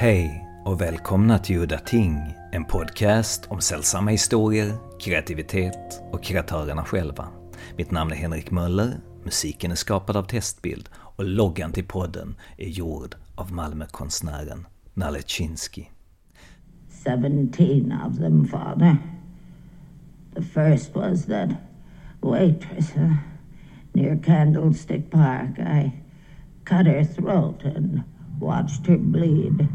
Hej och välkomna till Udda Ting, en podcast om sällsamma historier, kreativitet och kreatörerna själva. Mitt namn är Henrik Möller, musiken är skapad av Testbild och loggan till podden är gjord av Malmökonstnären Nalle Chinsky. Seventeen of them, Father. The first was that waitress uh, near Candlestick Park. I cut her throat and watched her bleed.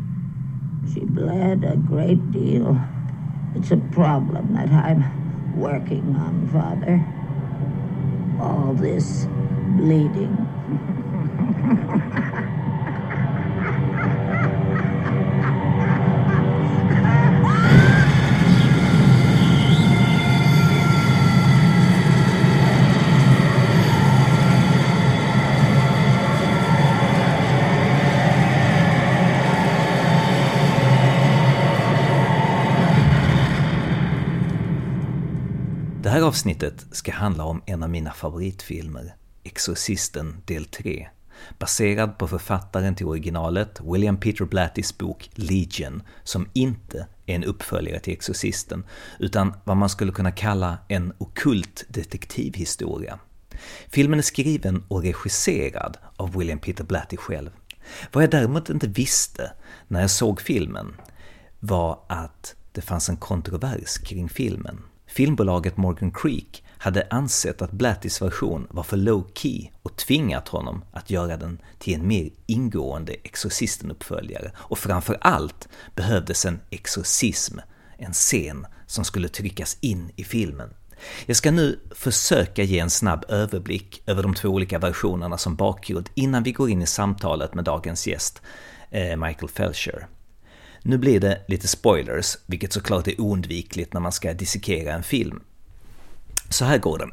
She bled a great deal. It's a problem that I'm working on, Father. All this bleeding. avsnittet ska handla om en av mina favoritfilmer, Exorcisten del 3, baserad på författaren till originalet William Peter Blattys bok Legion, som inte är en uppföljare till Exorcisten, utan vad man skulle kunna kalla en okult detektivhistoria. Filmen är skriven och regisserad av William Peter Blatty själv. Vad jag däremot inte visste när jag såg filmen var att det fanns en kontrovers kring filmen. Filmbolaget Morgan Creek hade ansett att Blattys version var för low key och tvingat honom att göra den till en mer ingående Exorcisten-uppföljare. Och framför allt behövdes en exorcism, en scen som skulle tryckas in i filmen. Jag ska nu försöka ge en snabb överblick över de två olika versionerna som bakgrund innan vi går in i samtalet med dagens gäst, eh, Michael Felcher. Nu blir det lite spoilers, vilket såklart är oundvikligt när man ska dissekera en film. Så här går det.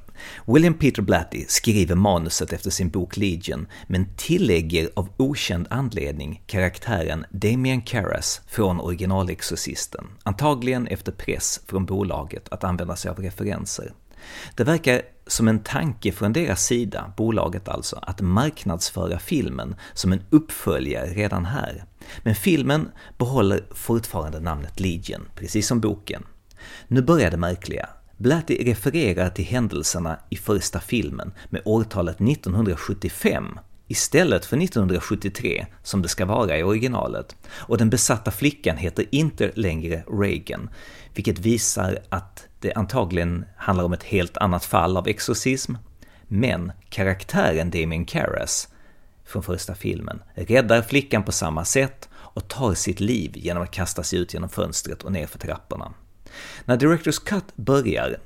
William Peter Blatty skriver manuset efter sin bok Legion, men tillägger av okänd anledning karaktären Damien Karras från originalexorcisten, antagligen efter press från bolaget att använda sig av referenser. Det verkar som en tanke från deras sida, bolaget alltså, att marknadsföra filmen som en uppföljare redan här. Men filmen behåller fortfarande namnet Legion, precis som boken. Nu börjar det märkliga. Blatty refererar till händelserna i första filmen med årtalet 1975 istället för 1973 som det ska vara i originalet. Och den besatta flickan heter inte längre Reagan, vilket visar att det antagligen handlar om ett helt annat fall av exorcism. Men karaktären Damien Karras från första filmen räddar flickan på samma sätt och tar sitt liv genom att kasta sig ut genom fönstret och ner för trapporna. När Directors Cut börjar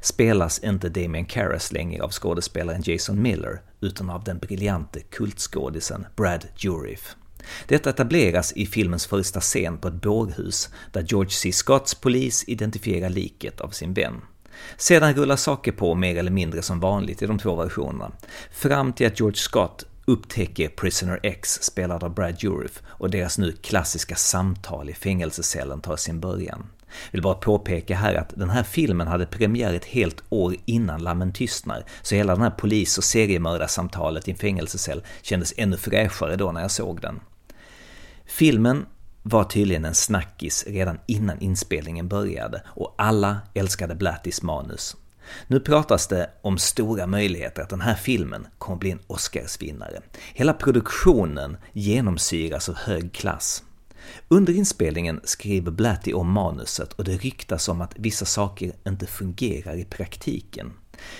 spelas inte Damien Karras längre av skådespelaren Jason Miller, utan av den briljante kultskådisen Brad Dourif. Detta etableras i filmens första scen på ett bårhus där George C. Scotts polis identifierar liket av sin vän. Sedan rullar saker på mer eller mindre som vanligt i de två versionerna, fram till att George Scott upptäcker Prisoner X, spelad av Brad Dourif, och deras nu klassiska samtal i fängelsecellen tar sin början. Vill bara påpeka här att den här filmen hade premiär ett helt år innan Lammen tystnar, så hela den här polis och seriemördarsamtalet i en fängelsecell kändes ännu fräschare då när jag såg den. Filmen var tydligen en snackis redan innan inspelningen började och alla älskade Blattys manus. Nu pratas det om stora möjligheter att den här filmen kommer bli en Oscarsvinnare. Hela produktionen genomsyras av hög klass. Under inspelningen skriver Blatty om manuset och det ryktas om att vissa saker inte fungerar i praktiken.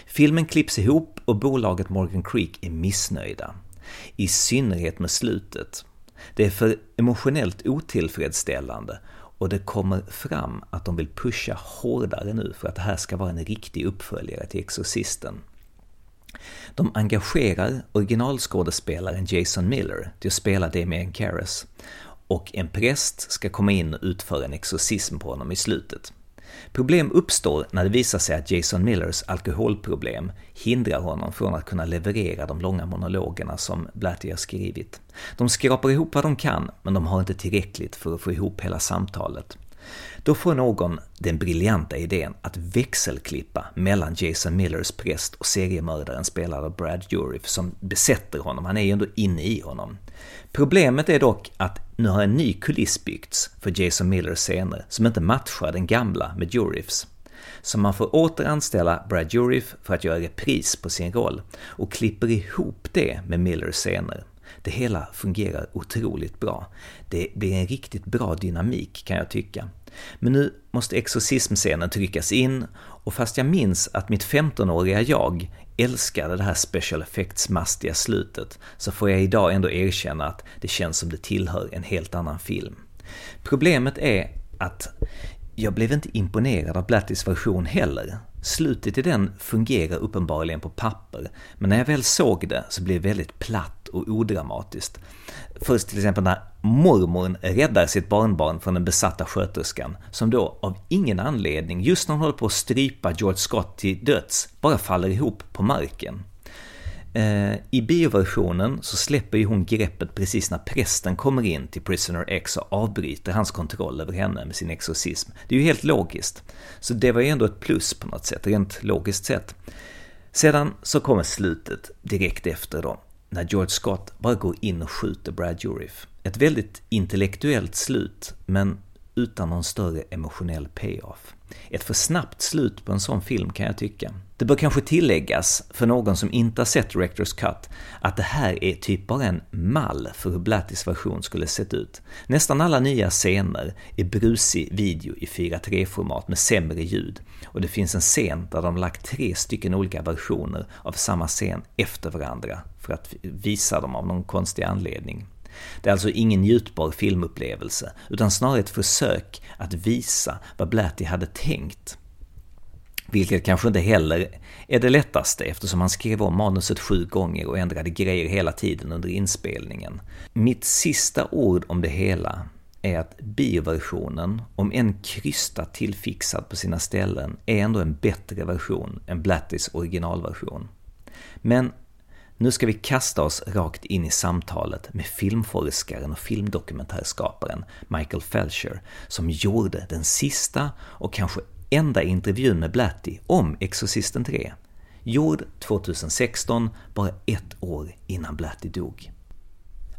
Filmen klipps ihop och bolaget Morgan Creek är missnöjda. I synnerhet med slutet. Det är för emotionellt otillfredsställande och det kommer fram att de vill pusha hårdare nu för att det här ska vara en riktig uppföljare till Exorcisten. De engagerar originalskådespelaren Jason Miller till att spela Damien Karras och en präst ska komma in och utföra en exorcism på honom i slutet. Problem uppstår när det visar sig att Jason Millers alkoholproblem hindrar honom från att kunna leverera de långa monologerna som Blatty har skrivit. De skrapar ihop vad de kan, men de har inte tillräckligt för att få ihop hela samtalet. Då får någon den briljanta idén att växelklippa mellan Jason Millers präst och seriemördaren spelad av Brad Dourif som besätter honom, han är ju ändå inne i honom. Problemet är dock att nu har en ny kuliss byggts för Jason Millers scener som inte matchar den gamla med Dourifs. Så man får åter anställa Brad Dourif för att göra repris på sin roll och klipper ihop det med Millers scener. Det hela fungerar otroligt bra. Det, det är en riktigt bra dynamik kan jag tycka. Men nu måste exorcismscenen tryckas in och fast jag minns att mitt 15-åriga jag älskade det här special effects-mastiga slutet så får jag idag ändå erkänna att det känns som det tillhör en helt annan film. Problemet är att jag blev inte imponerad av Blattys version heller. Slutet i den fungerar uppenbarligen på papper, men när jag väl såg det så blev det väldigt platt och odramatiskt. Först till exempel när mormorn räddar sitt barnbarn från den besatta sköterskan, som då av ingen anledning, just när hon håller på att strypa George Scott till döds, bara faller ihop på marken. Eh, I bioversionen så släpper ju hon greppet precis när prästen kommer in till Prisoner X och avbryter hans kontroll över henne med sin exorcism. Det är ju helt logiskt. Så det var ju ändå ett plus på något sätt, rent logiskt sett. Sedan så kommer slutet direkt efter då, när George Scott bara går in och skjuter Brad Dourif. Ett väldigt intellektuellt slut, men utan någon större emotionell payoff. Ett för snabbt slut på en sån film kan jag tycka. Det bör kanske tilläggas, för någon som inte har sett Directors Cut, att det här är typ bara en mall för hur Blattys version skulle sett ut. Nästan alla nya scener är brusig video i 4.3-format med sämre ljud, och det finns en scen där de lagt tre stycken olika versioner av samma scen efter varandra för att visa dem av någon konstig anledning. Det är alltså ingen njutbar filmupplevelse, utan snarare ett försök att visa vad Blatty hade tänkt. Vilket kanske inte heller är det lättaste eftersom han skrev om manuset sju gånger och ändrade grejer hela tiden under inspelningen. Mitt sista ord om det hela är att bioversionen, om än krystat tillfixad på sina ställen, är ändå en bättre version än Blattys originalversion. Men nu ska vi kasta oss rakt in i samtalet med filmforskaren och filmdokumentärskaparen Michael Felcher, som gjorde den sista och kanske enda intervjun med Blatty om Exorcisten 3. Gjord 2016, bara ett år innan Blatty dog.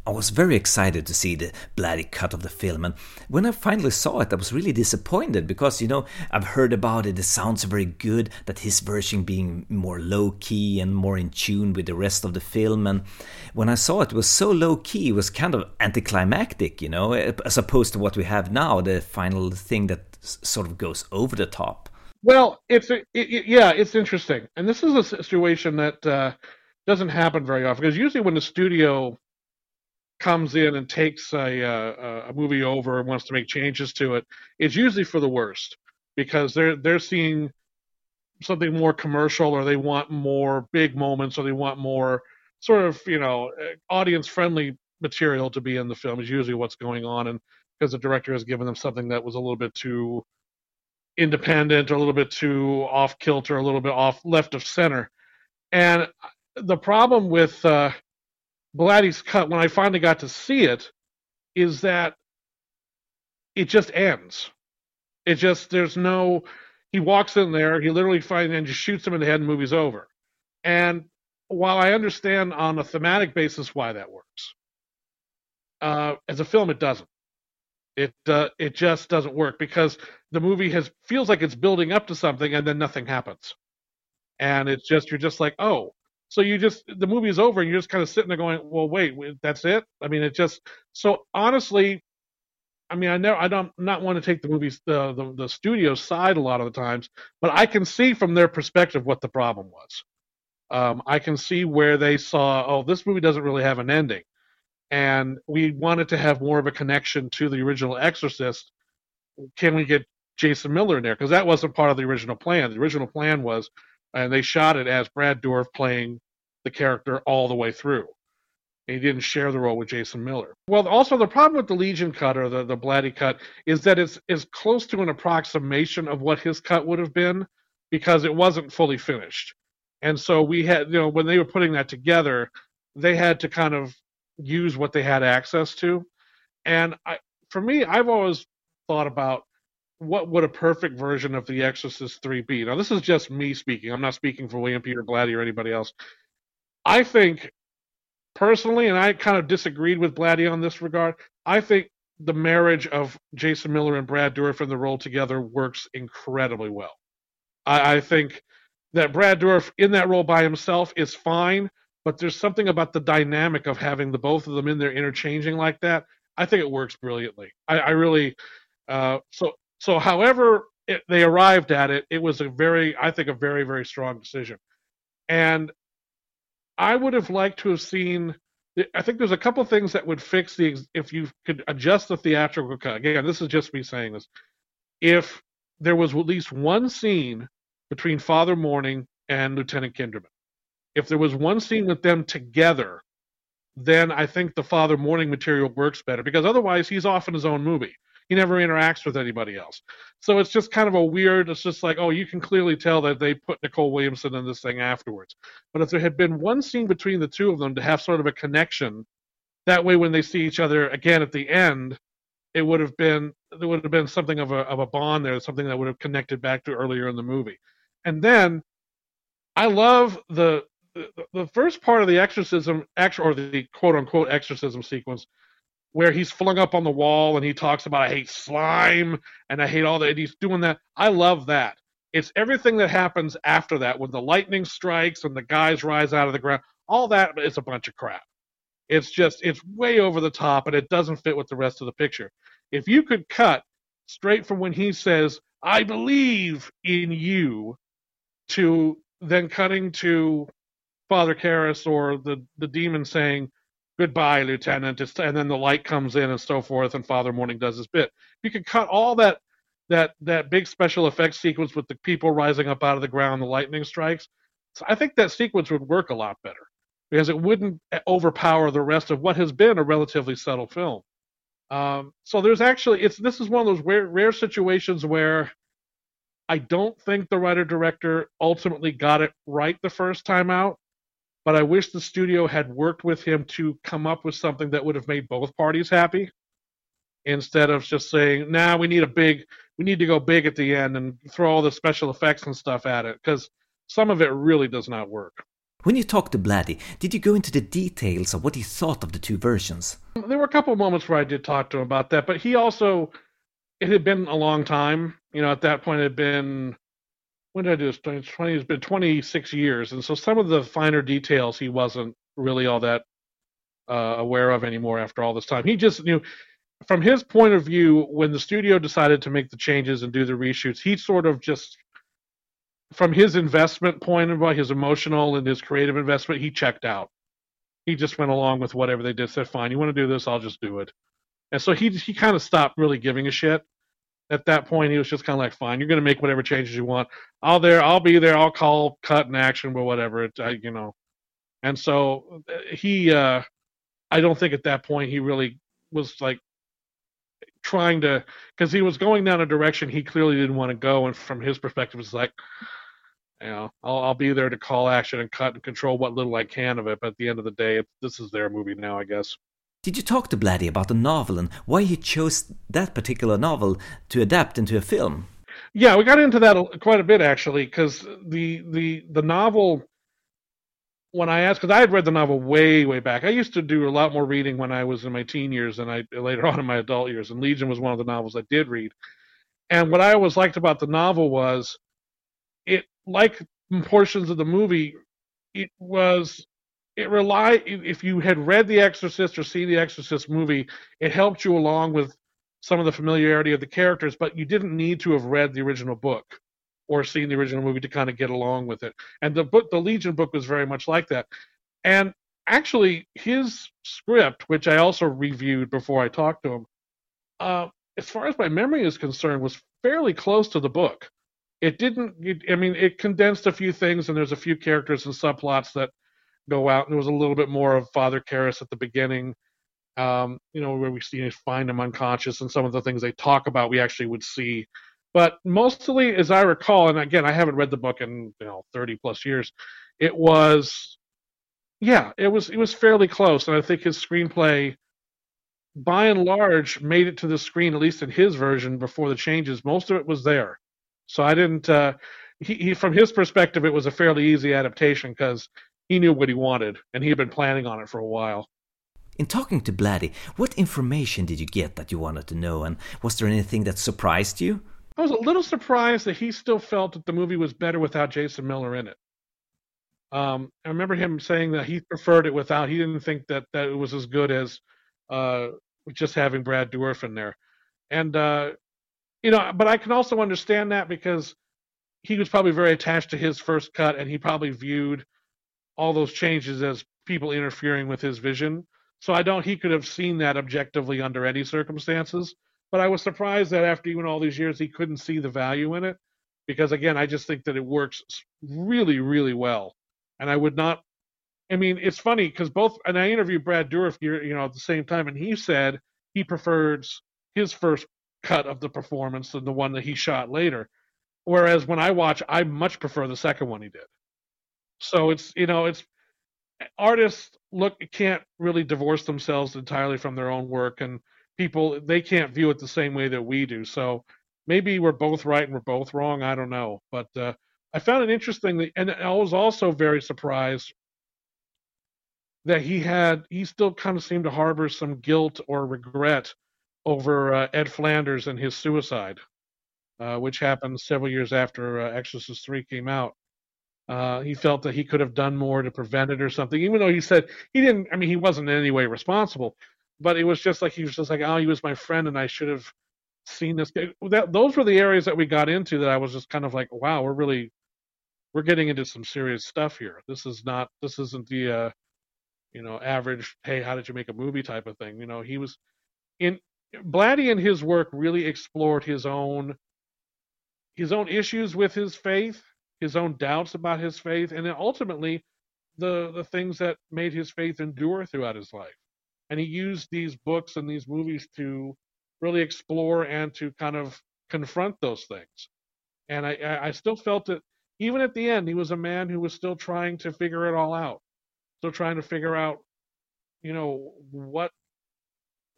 I was very excited to see the Blatty cut of the film, and when I finally saw it, I was really disappointed because you know I've heard about it. It sounds very good. That his version being more low key and more in tune with the rest of the film, and when I saw it, it was so low key. It was kind of anticlimactic, you know, as opposed to what we have now, the final thing that sort of goes over the top. Well, it's it, it, yeah, it's interesting, and this is a situation that uh, doesn't happen very often because usually when the studio comes in and takes a, uh, a movie over and wants to make changes to it, it's usually for the worst because they're they're seeing something more commercial or they want more big moments or they want more sort of you know audience friendly material to be in the film is usually what's going on and because the director has given them something that was a little bit too independent or a little bit too off kilter or a little bit off left of center. And the problem with uh, Blatty's cut when I finally got to see it is that it just ends. It just there's no he walks in there, he literally finds and just shoots him in the head and movie's over. And while I understand on a thematic basis why that works, uh, as a film it doesn't. It uh, it just doesn't work because the movie has feels like it's building up to something and then nothing happens, and it's just you're just like oh so you just the movie is over and you're just kind of sitting there going, well, wait, that's it. I mean, it just so honestly, I mean, I know I don't not want to take the movies the, the the studio side a lot of the times, but I can see from their perspective what the problem was. Um, I can see where they saw, oh, this movie doesn't really have an ending, and we wanted to have more of a connection to the original Exorcist. Can we get Jason Miller in there? Because that wasn't part of the original plan. The original plan was, and they shot it as Brad Dourif playing the character all the way through. he didn't share the role with Jason Miller. Well, also the problem with the Legion cut or the, the Blatty cut is that it's is close to an approximation of what his cut would have been because it wasn't fully finished. And so we had, you know, when they were putting that together, they had to kind of use what they had access to. And I, for me, I've always thought about what would a perfect version of The Exorcist 3 be? Now, this is just me speaking. I'm not speaking for William Peter Blatty or anybody else. I think, personally, and I kind of disagreed with Blatty on this regard, I think the marriage of Jason Miller and Brad Dourif in the role together works incredibly well. I, I think that Brad Dourif in that role by himself is fine, but there's something about the dynamic of having the both of them in there interchanging like that. I think it works brilliantly. I, I really uh, so so. However, it, they arrived at it, it was a very, I think, a very very strong decision, and I would have liked to have seen. I think there's a couple things that would fix the if you could adjust the theatrical cut. Again, this is just me saying this. If there was at least one scene between Father Morning and Lieutenant Kinderman, if there was one scene with them together, then I think the Father Morning material works better because otherwise he's off in his own movie. He never interacts with anybody else. So it's just kind of a weird, it's just like, oh, you can clearly tell that they put Nicol Williamson in this thing afterwards. But if there had been one scene between the two of them to have sort of a connection, that way when they see each other again at the end, it would have been there would have been something of a of a bond there, something that would have connected back to earlier in the movie. And then I love the the, the first part of the exorcism, or the quote unquote exorcism sequence, where he's flung up on the wall and he talks about I hate slime and I hate all that. And he's doing that. I love that. It's everything that happens after that when the lightning strikes and the guys rise out of the ground. All that is a bunch of crap. It's just it's way over the top and it doesn't fit with the rest of the picture. If you could cut straight from when he says I believe in you to then cutting to Father Karras or the the demon saying goodbye, Lieutenant, and then the light comes in and so forth, and Father Morning does his bit. You can cut all that that that big special effects sequence with the people rising up out of the ground, the lightning strikes. So I think that sequence would work a lot better because it wouldn't overpower the rest of what has been a relatively subtle film. Um, so there's actually it's this is one of those rare, rare situations where I don't think the writer director ultimately got it right the first time out but I wish the studio had worked with him to come up with something that would have made both parties happy instead of just saying, "Nah, we need a big, we need to go big at the end and throw all the special effects and stuff at it," because some of it really does not work. When you talked to Blatty, did you go into the details of what he thought of the two versions? There were a couple of moments where I did talk to him about that, but he also, it had been a long time. You know, at that point, it had been when did I do this? 2020 has been 26 years, and so some of the finer details he wasn't really all that uh, aware of anymore after all this time. He just knew, from his point of view, when the studio decided to make the changes and do the reshoots, he sort of just, from his investment point of view, his emotional and his creative investment, he checked out. He just went along with whatever they did. Said, "Fine, you want to do this? I'll just do it." And so he he kind of stopped really giving a shit at that point he was just kind of like fine you're going to make whatever changes you want. I'll there i'll be there i'll call cut and action but whatever it, I, you know. And so uh, he uh i don't think at that point he really was like trying to because he was going down a direction he clearly didn't want to go and from his perspective it's like you know I'll, I'll be there to call action and cut and control what little i can of it but at the end of the day this is their movie now i guess did you talk to Blatty about the novel and why he chose that particular novel to adapt into a film? Yeah, we got into that quite a bit actually, because the the the novel. When I asked, because I had read the novel way way back, I used to do a lot more reading when I was in my teen years and I later on in my adult years, and Legion was one of the novels I did read. And what I always liked about the novel was, it like portions of the movie, it was it relied if you had read The Exorcist or seen The Exorcist movie, it helped you along with some of the familiarity of the characters, but you didn't need to have read the original book or seen the original movie to kind of get along with it. And the book, the Legion book, was very much like that. And actually, his script, which I also reviewed before I talked to him, uh, as far as my memory is concerned, was fairly close to the book. It didn't. It, I mean, it condensed a few things, and there's a few characters and subplots that go out. There was a little bit more of Father Karras at the beginning, um, you know, where we see find him unconscious, and some of the things they talk about we actually would see. But mostly, as I recall, and again, I haven't read the book in you know 30 plus years. It was, yeah, it was it was fairly close, and I think his screenplay by and large, made it to the screen, at least in his version, before the changes. Most of it was there. So I didn't. Uh, he, he, from his perspective, it was a fairly easy adaptation because he knew what he wanted and he had been planning on it for a while. In talking to Blatty, what information did you get that you wanted to know, and was there anything that surprised you? I was a little surprised that he still felt that the movie was better without Jason Miller in it. Um, I remember him saying that he preferred it without. He didn't think that that it was as good as uh, just having Brad Dourif in there, and uh, you know. But I can also understand that because he was probably very attached to his first cut, and he probably viewed all those changes as people interfering with his vision. So I don't. He could have seen that objectively under any circumstances. But I was surprised that after even all these years, he couldn't see the value in it, because again, I just think that it works really, really well. And I would not. I mean, it's funny because both, and I interviewed Brad Dourif, you know, at the same time, and he said he prefers his first cut of the performance than the one that he shot later. Whereas when I watch, I much prefer the second one he did. So it's you know it's artists look can't really divorce themselves entirely from their own work, and people they can't view it the same way that we do. So maybe we're both right and we're both wrong. I don't know, but uh, I found it interesting, that, and I was also very surprised that he had he still kind of seemed to harbor some guilt or regret over uh, Ed Flanders and his suicide, uh, which happened several years after uh, Exorcist Three came out. Uh, he felt that he could have done more to prevent it or something, even though he said he didn't. I mean, he wasn't in any way responsible, but it was just like he was just like, oh, he was my friend, and I should have seen this. That those were the areas that we got into that I was just kind of like, wow, we're really we're getting into some serious stuff here. This is not this isn't the uh, you know average hey how did you make a movie type of thing. You know he was in Blatty and his work really explored his own his own issues with his faith his own doubts about his faith, and then ultimately the the things that made his faith endure throughout his life. And he used these books and these movies to really explore and to kind of confront those things. And I, I still felt that even at the end, he was a man who was still trying to figure it all out, still trying to figure out, you know, what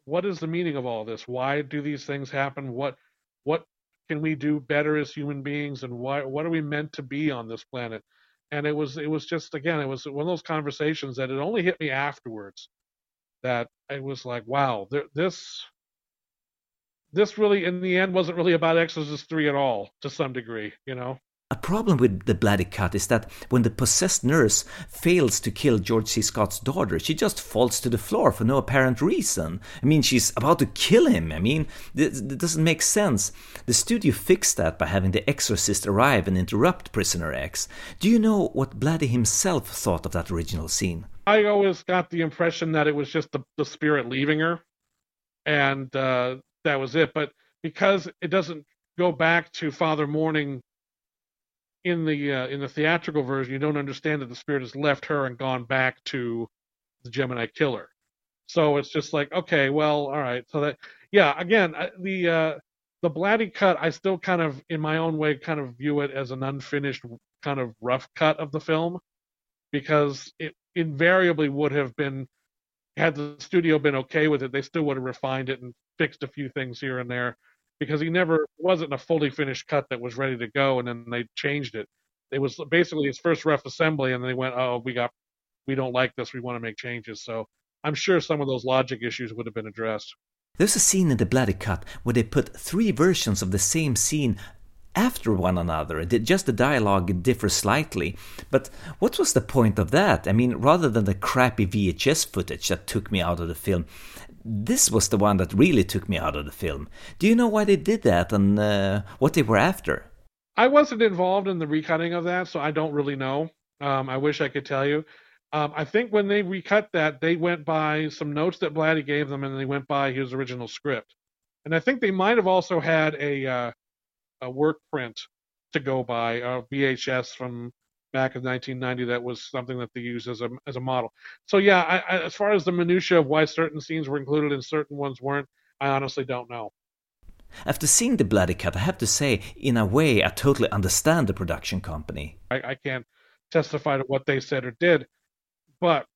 what is the meaning of all this? Why do these things happen? What what can we do better as human beings and why what are we meant to be on this planet? And it was it was just again it was one of those conversations that it only hit me afterwards that it was like wow there, this this really in the end wasn't really about exorcist 3 at all to some degree you know a problem with the Blatty cut is that when the possessed nurse fails to kill George C. Scott's daughter, she just falls to the floor for no apparent reason. I mean, she's about to kill him. I mean, it doesn't make sense. The studio fixed that by having the exorcist arrive and interrupt Prisoner X. Do you know what Blatty himself thought of that original scene? I always got the impression that it was just the, the spirit leaving her, and uh, that was it. But because it doesn't go back to Father Morning in the uh, in the theatrical version, you don't understand that the spirit has left her and gone back to the Gemini killer. So it's just like, okay, well, all right. So that, yeah, again, the uh, the Blatty cut, I still kind of, in my own way, kind of view it as an unfinished, kind of rough cut of the film, because it invariably would have been, had the studio been okay with it, they still would have refined it and fixed a few things here and there because he never wasn't a fully finished cut that was ready to go, and then they changed it. It was basically his first rough assembly, and they went, "Oh, we got, we don't like this. We want to make changes." So I'm sure some of those logic issues would have been addressed. There's a scene in the Blatty cut where they put three versions of the same scene after one another. Just the dialogue differs slightly. But what was the point of that? I mean, rather than the crappy VHS footage that took me out of the film, this was the one that really took me out of the film. Do you know why they did that and uh, what they were after? I wasn't involved in the recutting of that, so I don't really know. Um, I wish I could tell you. Um, I think when they recut that, they went by some notes that Blatty gave them, and they went by his original script. And I think they might have also had a uh, a work print to go by, a VHS from back in 1990 that was something that they used as a as a model. So yeah, I, I, as far as the minutia of why certain scenes were included and certain ones weren't, I honestly don't know. After seeing the Blatty cut, I have to say, in a way, I totally understand the production company. I, I can't testify to what they said or did, but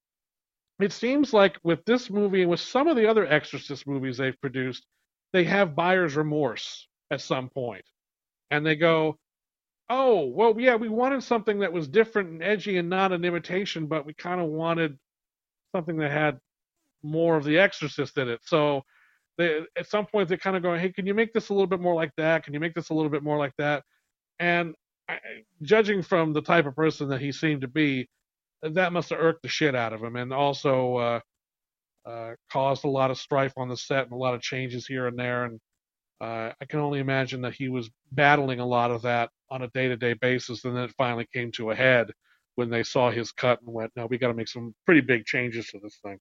it seems like with this movie and with some of the other Exorcist movies they've produced, they have buyer's remorse at some point, and they go, "Oh, well, yeah, we wanted something that was different and edgy and not an imitation, but we kind of wanted something that had more of the Exorcist in it." So they at some point they're kind of going, "Hey, can you make this a little bit more like that? Can you make this a little bit more like that?" And I, judging from the type of person that he seemed to be, that must have irked the shit out of him, and also uh, uh, caused a lot of strife on the set and a lot of changes here and there. And uh, I can only imagine that he was battling a lot of that on a day-to-day basis, and then it finally came to a head when they saw his cut and went, "No, we got to make some pretty big changes to this thing."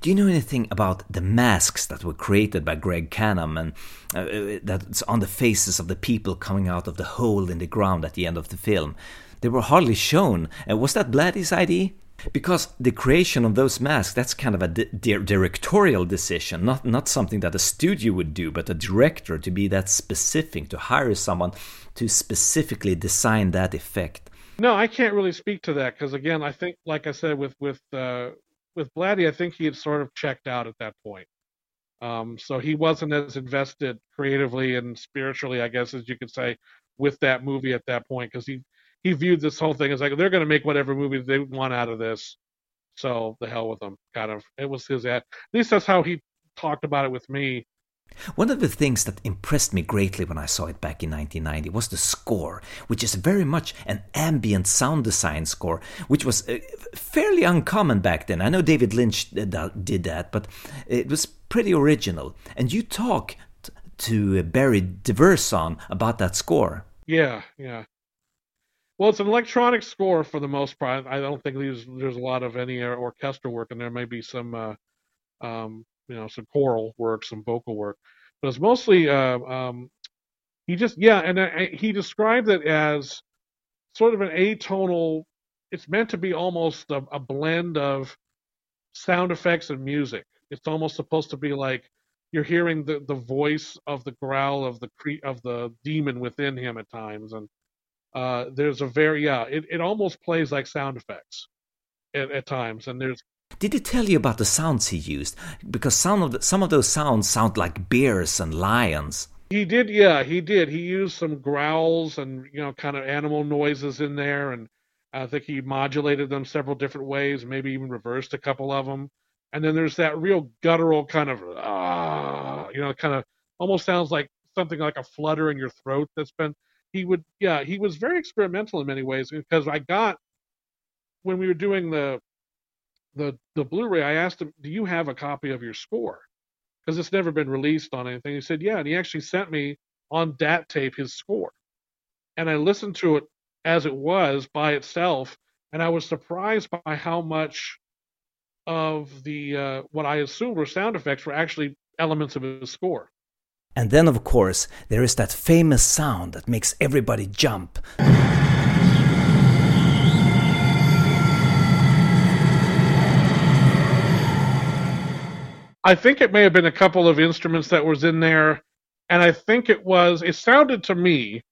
Do you know anything about the masks that were created by Greg Cannom and uh, uh, that's on the faces of the people coming out of the hole in the ground at the end of the film? They were hardly shown. Uh, was that Blatty's idea? Because the creation of those masks, that's kind of a di directorial decision, not, not something that a studio would do, but a director to be that specific, to hire someone to specifically design that effect. No, I can't really speak to that because again, I think, like I said, with with uh, with Blatty, I think he had sort of checked out at that point. Um, so he wasn't as invested creatively and spiritually, I guess, as you could say, with that movie at that point, because he he viewed this whole thing as like they're going to make whatever movie they want out of this, so the hell with them. Kind of, it was his at least that's how he talked about it with me one of the things that impressed me greatly when I saw it back in 1990 was the score, which is very much an ambient sound design score, which was uh, fairly uncommon back then. I know David Lynch did that, but it was pretty original. And you talk to Barry De Vorzon about that score. Yeah, yeah. Well, it's an electronic score for the most part. I don't think there's there's a lot of any orchestral work, and there may be some uh, um, you know some choral work, some vocal work, but it's mostly uh, um, he just yeah, and uh, he described it as sort of an atonal. It's meant to be almost a, a blend of sound effects and music. It's almost supposed to be like you're hearing the, the voice of the growl of the cre- of the demon within him at times, and uh, there's a very yeah, it, it almost plays like sound effects at, at times, and there's did he tell you about the sounds he used? Because some of the, some of those sounds sound like bears and lions. He did, yeah, he did. He used some growls and you know, kind of animal noises in there, and I think he modulated them several different ways, maybe even reversed a couple of them. And then there's that real guttural kind of ah, you know, kind of almost sounds like something like a flutter in your throat. That's been he would, yeah, he was very experimental in many ways because I got when we were doing the the the Blu-ray, I asked him, "Do you have a copy of your score?" Because it's never been released on anything. He said, "Yeah," and he actually sent me on DAT tape his score, and I listened to it as it was by itself, and I was surprised by how much of the uh, what I assumed were sound effects were actually elements of his score. And then, of course, there is that famous sound that makes everybody jump. I think it may have been a couple of instruments that was in there, and I think it was. It sounded to me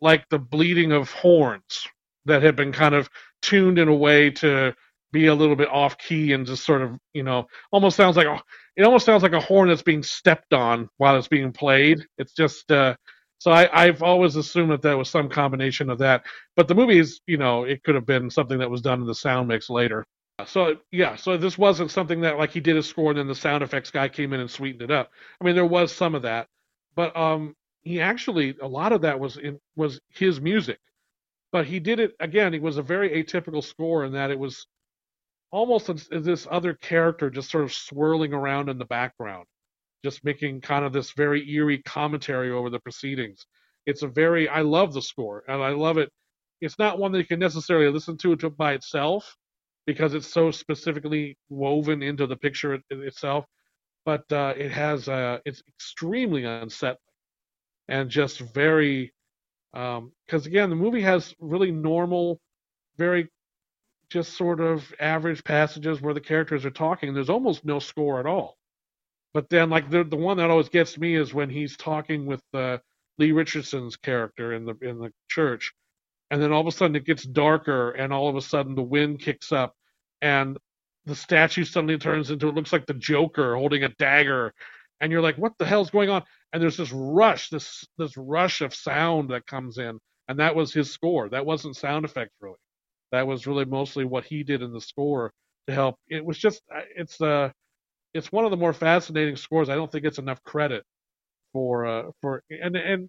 like the bleeding of horns that had been kind of tuned in a way to be a little bit off key and just sort of you know almost sounds like a, it almost sounds like a horn that's being stepped on while it's being played. It's just uh, so I, I've always assumed that that was some combination of that. But the movie is you know it could have been something that was done in the sound mix later. So yeah, so this wasn't something that like he did a score and then the sound effects guy came in and sweetened it up. I mean, there was some of that, but um, he actually a lot of that was in was his music, but he did it again. It was a very atypical score in that it was almost this other character just sort of swirling around in the background, just making kind of this very eerie commentary over the proceedings. It's a very I love the score and I love it. It's not one that you can necessarily listen to it by itself because it's so specifically woven into the picture itself. But uh, it has uh, it's extremely unsettling and just very because um, again the movie has really normal, very just sort of average passages where the characters are talking. There's almost no score at all. But then like the the one that always gets me is when he's talking with uh, Lee Richardson's character in the in the church and then all of a sudden it gets darker and all of a sudden the wind kicks up and the statue suddenly turns into it looks like the Joker holding a dagger, and you're like, what the hell's going on? And there's this rush, this this rush of sound that comes in, and that was his score. That wasn't sound effects really. That was really mostly what he did in the score to help. It was just uh, it's uh it's one of the more fascinating scores. I don't think it's enough credit for uh for and and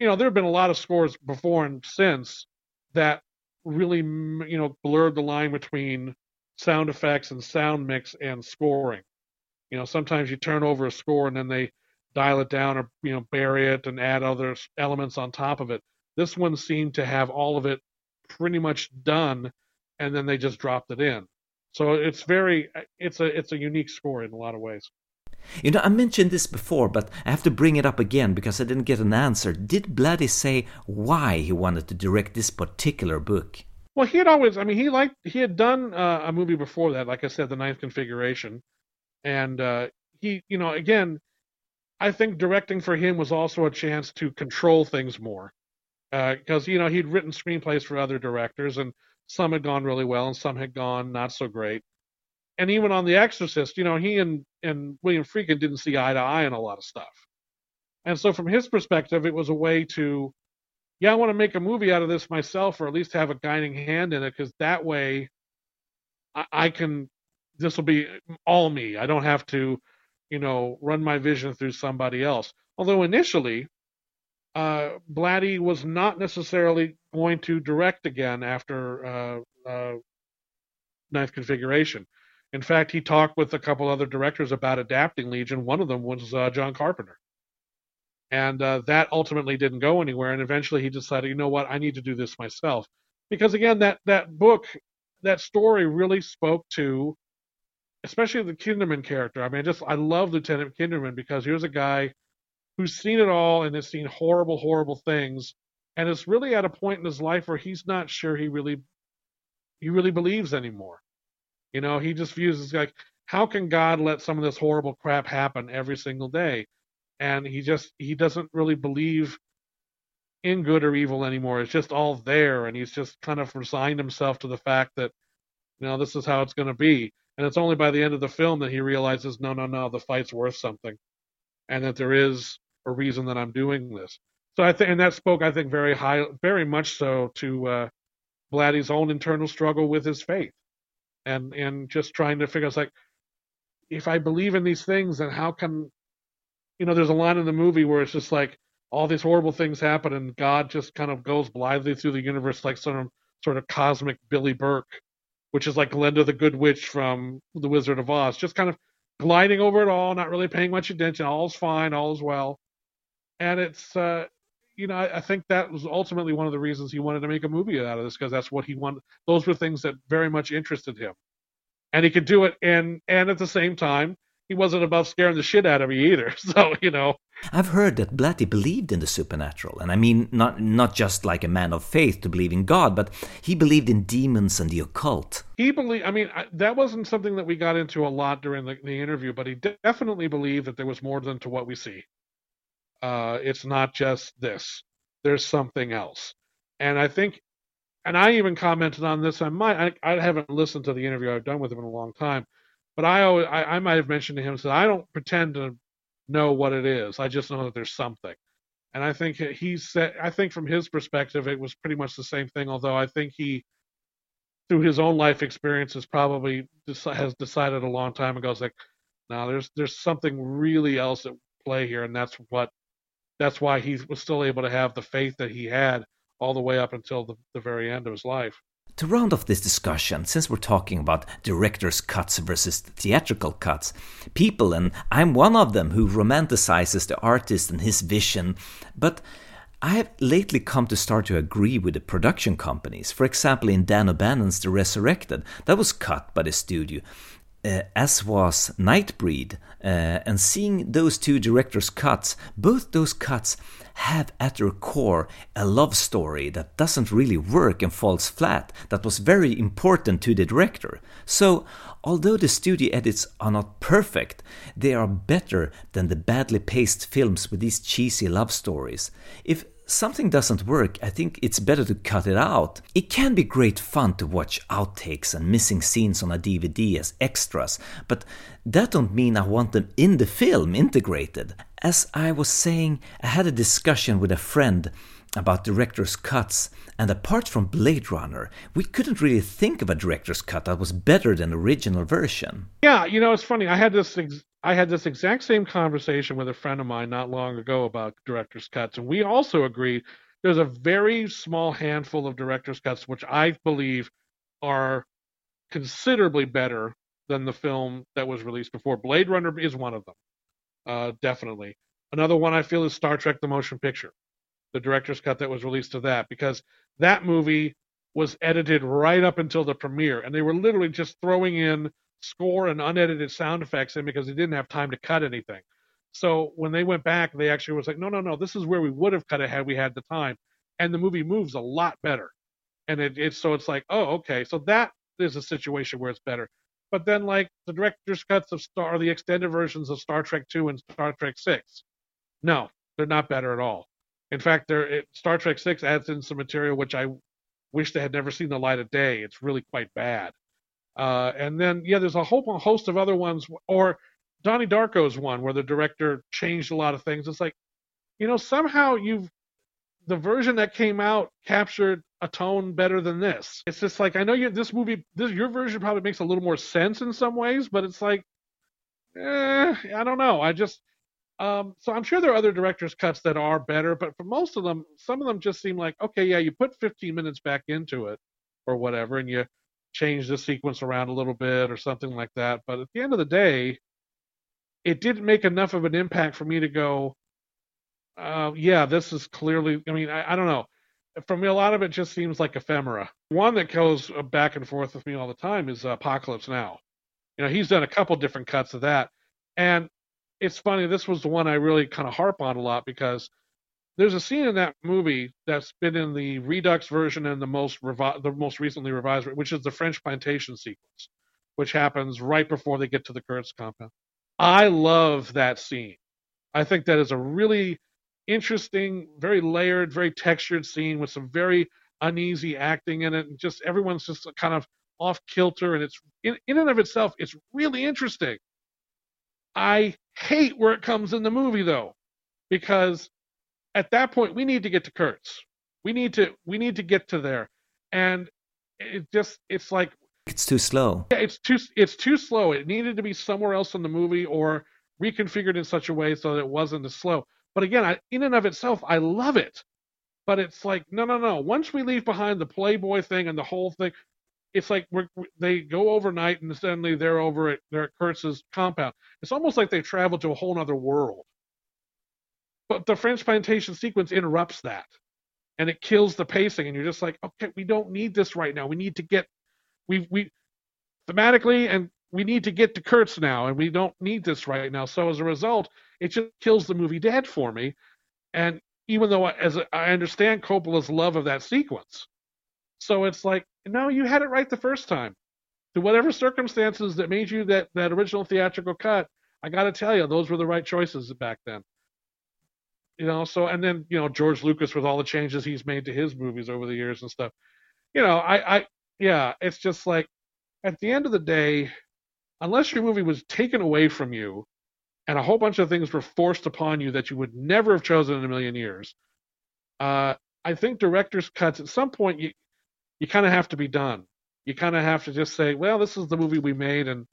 you know there have been a lot of scores before and since that really you know blurred the line between sound effects and sound mix and scoring. You know, sometimes you turn over a score and then they dial it down or you know bury it and add other elements on top of it. This one seemed to have all of it pretty much done, and then they just dropped it in. So it's very it's a it's a unique score in a lot of ways. You know, I mentioned this before, but I have to bring it up again because I didn't get an answer. Did Blatty say why he wanted to direct this particular book? Well, he had always, I mean, he liked, he had done uh, a movie before that, like I said, The Ninth Configuration. And uh, he, you know, again, I think directing for him was also a chance to control things more. Because, uh, you know, he'd written screenplays for other directors, and some had gone really well, and some had gone not so great. And even on The Exorcist, you know, he and, and William Friedkin didn't see eye to eye on a lot of stuff. And so, from his perspective, it was a way to yeah, I want to make a movie out of this myself, or at least have a guiding hand in it, because that way, I, I can. This will be all me. I don't have to, you know, run my vision through somebody else. Although initially, uh, Blatty was not necessarily going to direct again after uh, uh, Ninth Configuration. In fact, he talked with a couple other directors about adapting Legion. One of them was uh, John Carpenter and uh, that ultimately didn't go anywhere. And eventually, he decided, you know what, I need to do this myself, because again, that that book, that story really spoke to, especially the Kinderman character. I mean, just I love Lieutenant Kinderman because here's a guy who's seen it all and has seen horrible, horrible things, and is really at a point in his life where he's not sure he really he really believes anymore. You know, he just views it like, how can God let some of this horrible crap happen every single day? and he just he doesn't really believe in good or evil anymore. It's just all there, and he's just kind of resigned himself to the fact that you know this is how it's going to be. And it's only by the end of the film that he realizes, no, no, no, the fight's worth something, and that there is a reason that I'm doing this. So I think, and that spoke, I think, very high, very much so to uh, Blatty's own internal struggle with his faith, and and just trying to figure, out, like, if I believe in these things, then how can you know, there's a line in the movie where it's just like all these horrible things happen and God just kind of goes blithely through the universe like some sort of cosmic Billie Burke, which is like Glinda the Good Witch from The Wizard of Oz, just kind of gliding over it all, not really paying much attention. All's fine, all's well. And it's, uh, you know, I, I, think that was ultimately one of the reasons he wanted to make a movie out of this because that's what he wanted. Those were things that very much interested him, and he could do it. And and at the same time, he wasn't above scaring the shit out of me either. So, you know. I've heard that Blatty believed in the supernatural, and I mean not not just like a man of faith to believe in God, but he believed in demons and the occult. He believed. I mean, that wasn't something that we got into a lot during the, the interview, but he definitely believed that there was more than to what we see. Uh, it's not just this. There's something else, and I think, and I even commented on this. I might. I, I haven't listened to the interview I've done with him in a long time but I always, I, I might have mentioned to him, said I don't pretend to know what it is. I just know that there's something. And I think he said, I think from his perspective, it was pretty much the same thing. Although I think he, through his own life experiences, probably has decided a long time ago. It's like, now there's there's something really else at play here, and that's what, that's why he was still able to have the faith that he had all the way up until the, the very end of his life. To round off this discussion, since we're talking about director's cuts versus theatrical cuts, people, and I'm one of them who romanticizes the artist and his vision, but I have lately come to start to agree with the production companies. For example, in Dan O'Bannon's The Resurrected, that was cut by the studio, uh, as was Nightbreed. Uh, and seeing those two directors' cuts, both those cuts have at their core a love story that doesn't really work and falls flat, that was very important to the director. So, although the studio edits are not perfect, they are better than the badly paced films with these cheesy love stories. If something doesn't work, I think it's better to cut it out. It can be great fun to watch outtakes and missing scenes on a DVD as extras, but that don't mean I want them in the film integrated. As I was saying, I had a discussion with a friend about director's cuts, and apart from Blade Runner, we couldn't really think of a director's cut that was better than the original version. Yeah, you know, it's funny. I had this ex- I had this exact same conversation with a friend of mine not long ago about director's cuts, and we also agreed there's a very small handful of director's cuts which I believe are considerably better than the film that was released before. Blade Runner is one of them, uh, definitely. Another one I feel is Star Trek: The Motion Picture the director's cut that was released of that because that movie was edited right up until the premiere and they were literally just throwing in score and unedited sound effects in because they didn't have time to cut anything. So when they went back, they actually was like, no, no, no, this is where we would have cut it had we had the time. And the movie moves a lot better. And it, it's so it's like, oh, okay. So that is a situation where it's better. But then like the director's cuts of Star the extended versions of Star Trek 2 and Star Trek 6. No, they're not better at all. In fact, there it, Star Trek Six adds in some material which I wish they had never seen the light of day. It's really quite bad. Uh, and then yeah, there's a whole host of other ones, or Donnie Darko's one where the director changed a lot of things. It's like, you know, somehow you've the version that came out captured a tone better than this. It's just like I know you this movie this your version probably makes a little more sense in some ways, but it's like eh, I don't know. I just um, so I'm sure there are other director's cuts that are better, but for most of them, some of them just seem like, okay, yeah, you put 15 minutes back into it or whatever, and you change the sequence around a little bit or something like that. But at the end of the day, it didn't make enough of an impact for me to go, uh, yeah, this is clearly. I mean, I, I don't know. For me, a lot of it just seems like ephemera. One that goes back and forth with me all the time is Apocalypse Now. You know, he's done a couple different cuts of that, and it's funny. This was the one I really kind of harp on a lot because there's a scene in that movie that's been in the Redux version and the most revi- the most recently revised, which is the French plantation sequence, which happens right before they get to the Kurtz compound. I love that scene. I think that is a really interesting, very layered, very textured scene with some very uneasy acting in it, and just everyone's just kind of off kilter, and it's in, in and of itself, it's really interesting. I hate where it comes in the movie though, because at that point we need to get to Kurtz. We need to we need to get to there, and it just it's like it's too slow. Yeah, it's too it's too slow. It needed to be somewhere else in the movie or reconfigured in such a way so that it wasn't as slow. But again, I, in and of itself, I love it. But it's like no, no, no. Once we leave behind the Playboy thing and the whole thing, it's like we're, they go overnight and suddenly they're over at they're at Kurtz's compound. It's almost like they traveled to a whole other world. But the French plantation sequence interrupts that, and it kills the pacing. And you're just like, okay, we don't need this right now. We need to get we we thematically and we need to get to Kurtz now, and we don't need this right now. So as a result, it just kills the movie dead for me. And even though as I understand Coppola's love of that sequence, so it's like no, you had it right the first time. To whatever circumstances that made you that, that original theatrical cut, I got to tell you, those were the right choices back then. You know, so and then you know George Lucas with all the changes he's made to his movies over the years and stuff. You know, I, I, yeah, it's just like at the end of the day, unless your movie was taken away from you and a whole bunch of things were forced upon you that you would never have chosen in a million years, uh, I think director's cuts at some point you you kind of have to be done. You kind of have to just say, well, this is the movie we made, and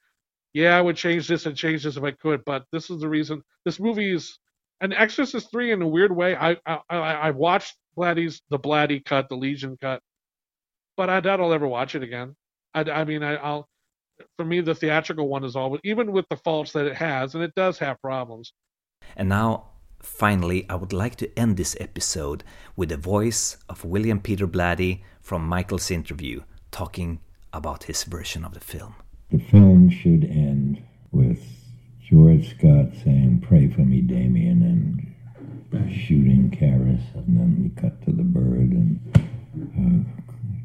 yeah, I would change this and change this if I could, but this is the reason. This movie is an Exorcist three in a weird way. I I, I watched Blatty's the Blatty cut, the Legion cut, but I doubt I'll ever watch it again. I, I mean, I, I'll for me the theatrical one is always even with the faults that it has, and it does have problems. And now Finally, I would like to end this episode with the voice of William Peter Blatty from Michael's interview talking about his version of the film. The film should end with George Scott saying, Pray for me, Damien, and shooting Karras, and then we cut to the bird and uh,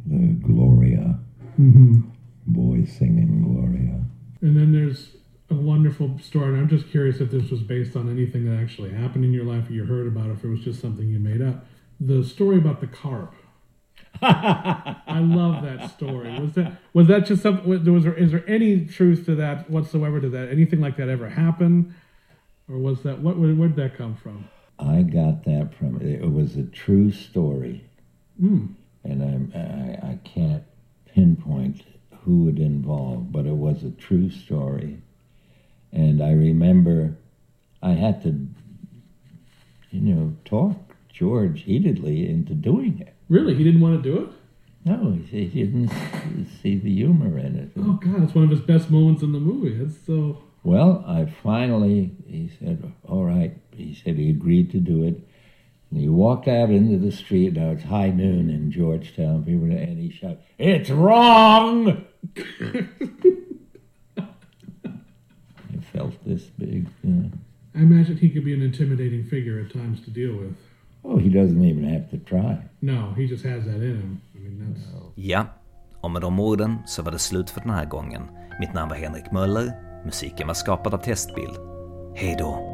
the Gloria. Mm-hmm. Boys singing Gloria. And then there's a wonderful story. And I'm just curious if this was based on anything that actually happened in your life or you heard about, it, if it was just something you made up. the story about the carp. I love that story. Was that was that just something? Was was there is there any truth to that whatsoever? Did that anything like that ever happen, or was that what? Where did that come from? I got that from it was a true story, Mm. and I'm, I I can't pinpoint who it involved, but it was a true story, and I remember I had to, you know, talk George heatedly into doing it. Really, he didn't want to do it. No, he, he didn't see the humor in it. Oh God, it's one of his best moments in the movie. It's so. Well, I finally, he said, all right. He said he agreed to do it. And he walked out into the street. Now it's high noon in Georgetown. People, and he shouted, It's wrong! I felt this big. You know. I imagine he could be an intimidating figure at times to deal with. Oh, he doesn't even have to try. No, he just has that in him. I mean, that's. Ja, och med de orden så var det slut för den här gången. Mitt namn var Henrik Möller, musiken var skapad av Testbild. Hej då!